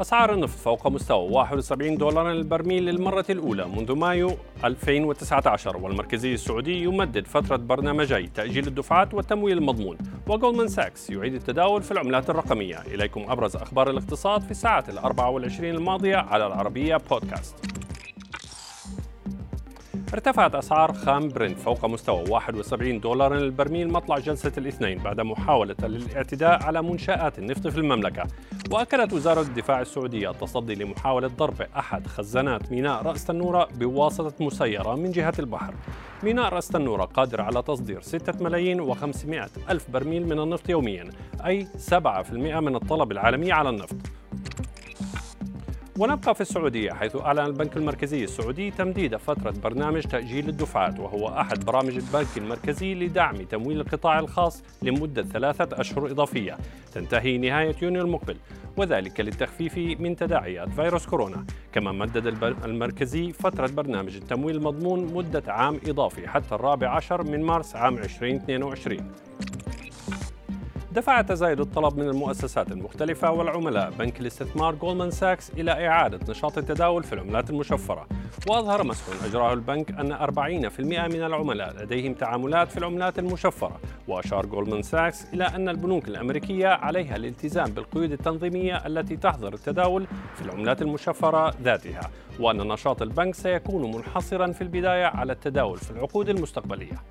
أسعار النفط فوق مستوى 71 دولار للبرميل للمرة الأولى منذ مايو 2019 والمركزي السعودي يمدد فترة برنامجي تأجيل الدفعات والتمويل المضمون وجولدمان ساكس يعيد التداول في العملات الرقمية. إليكم أبرز أخبار الاقتصاد في الساعات الأربع والعشرين الماضية على العربية بودكاست ارتفعت أسعار خام برنت فوق مستوى 71 دولار للبرميل مطلع جلسة الاثنين بعد محاولة للاعتداء على منشآت النفط في المملكة. وأكدت وزارة الدفاع السعودية التصدي لمحاولة ضرب أحد خزانات ميناء رأس تنورة بواسطة مسيرة من جهة البحر. ميناء رأس تنورة قادر على تصدير 6 ملايين و500 ألف برميل من النفط يوميا أي 7% من الطلب العالمي على النفط. ونبقى في السعودية حيث أعلن البنك المركزي السعودي تمديد فترة برنامج تأجيل الدفعات وهو أحد برامج البنك المركزي لدعم تمويل القطاع الخاص لمدة ثلاثة أشهر إضافية. تنتهي نهاية يونيو المقبل وذلك للتخفيف من تداعيات فيروس كورونا. كما مدد المركزي فترة برنامج التمويل المضمون مدة عام إضافي حتى الرابع عشر من مارس عام 2022 دفع تزايد الطلب من المؤسسات المختلفة والعملاء. بنك الاستثمار جولمان ساكس إلى إعادة نشاط التداول في العملات المشفرة. وأظهر مسح أجراه البنك أن 40% من العملاء لديهم تعاملات في العملات المشفرة. وأشار جولمان ساكس إلى أن البنوك الأمريكية عليها الالتزام بالقيود التنظيمية التي تحظر التداول في العملات المشفرة ذاتها وأن نشاط البنك سيكون منحصرا في البداية على التداول في العقود المستقبلية.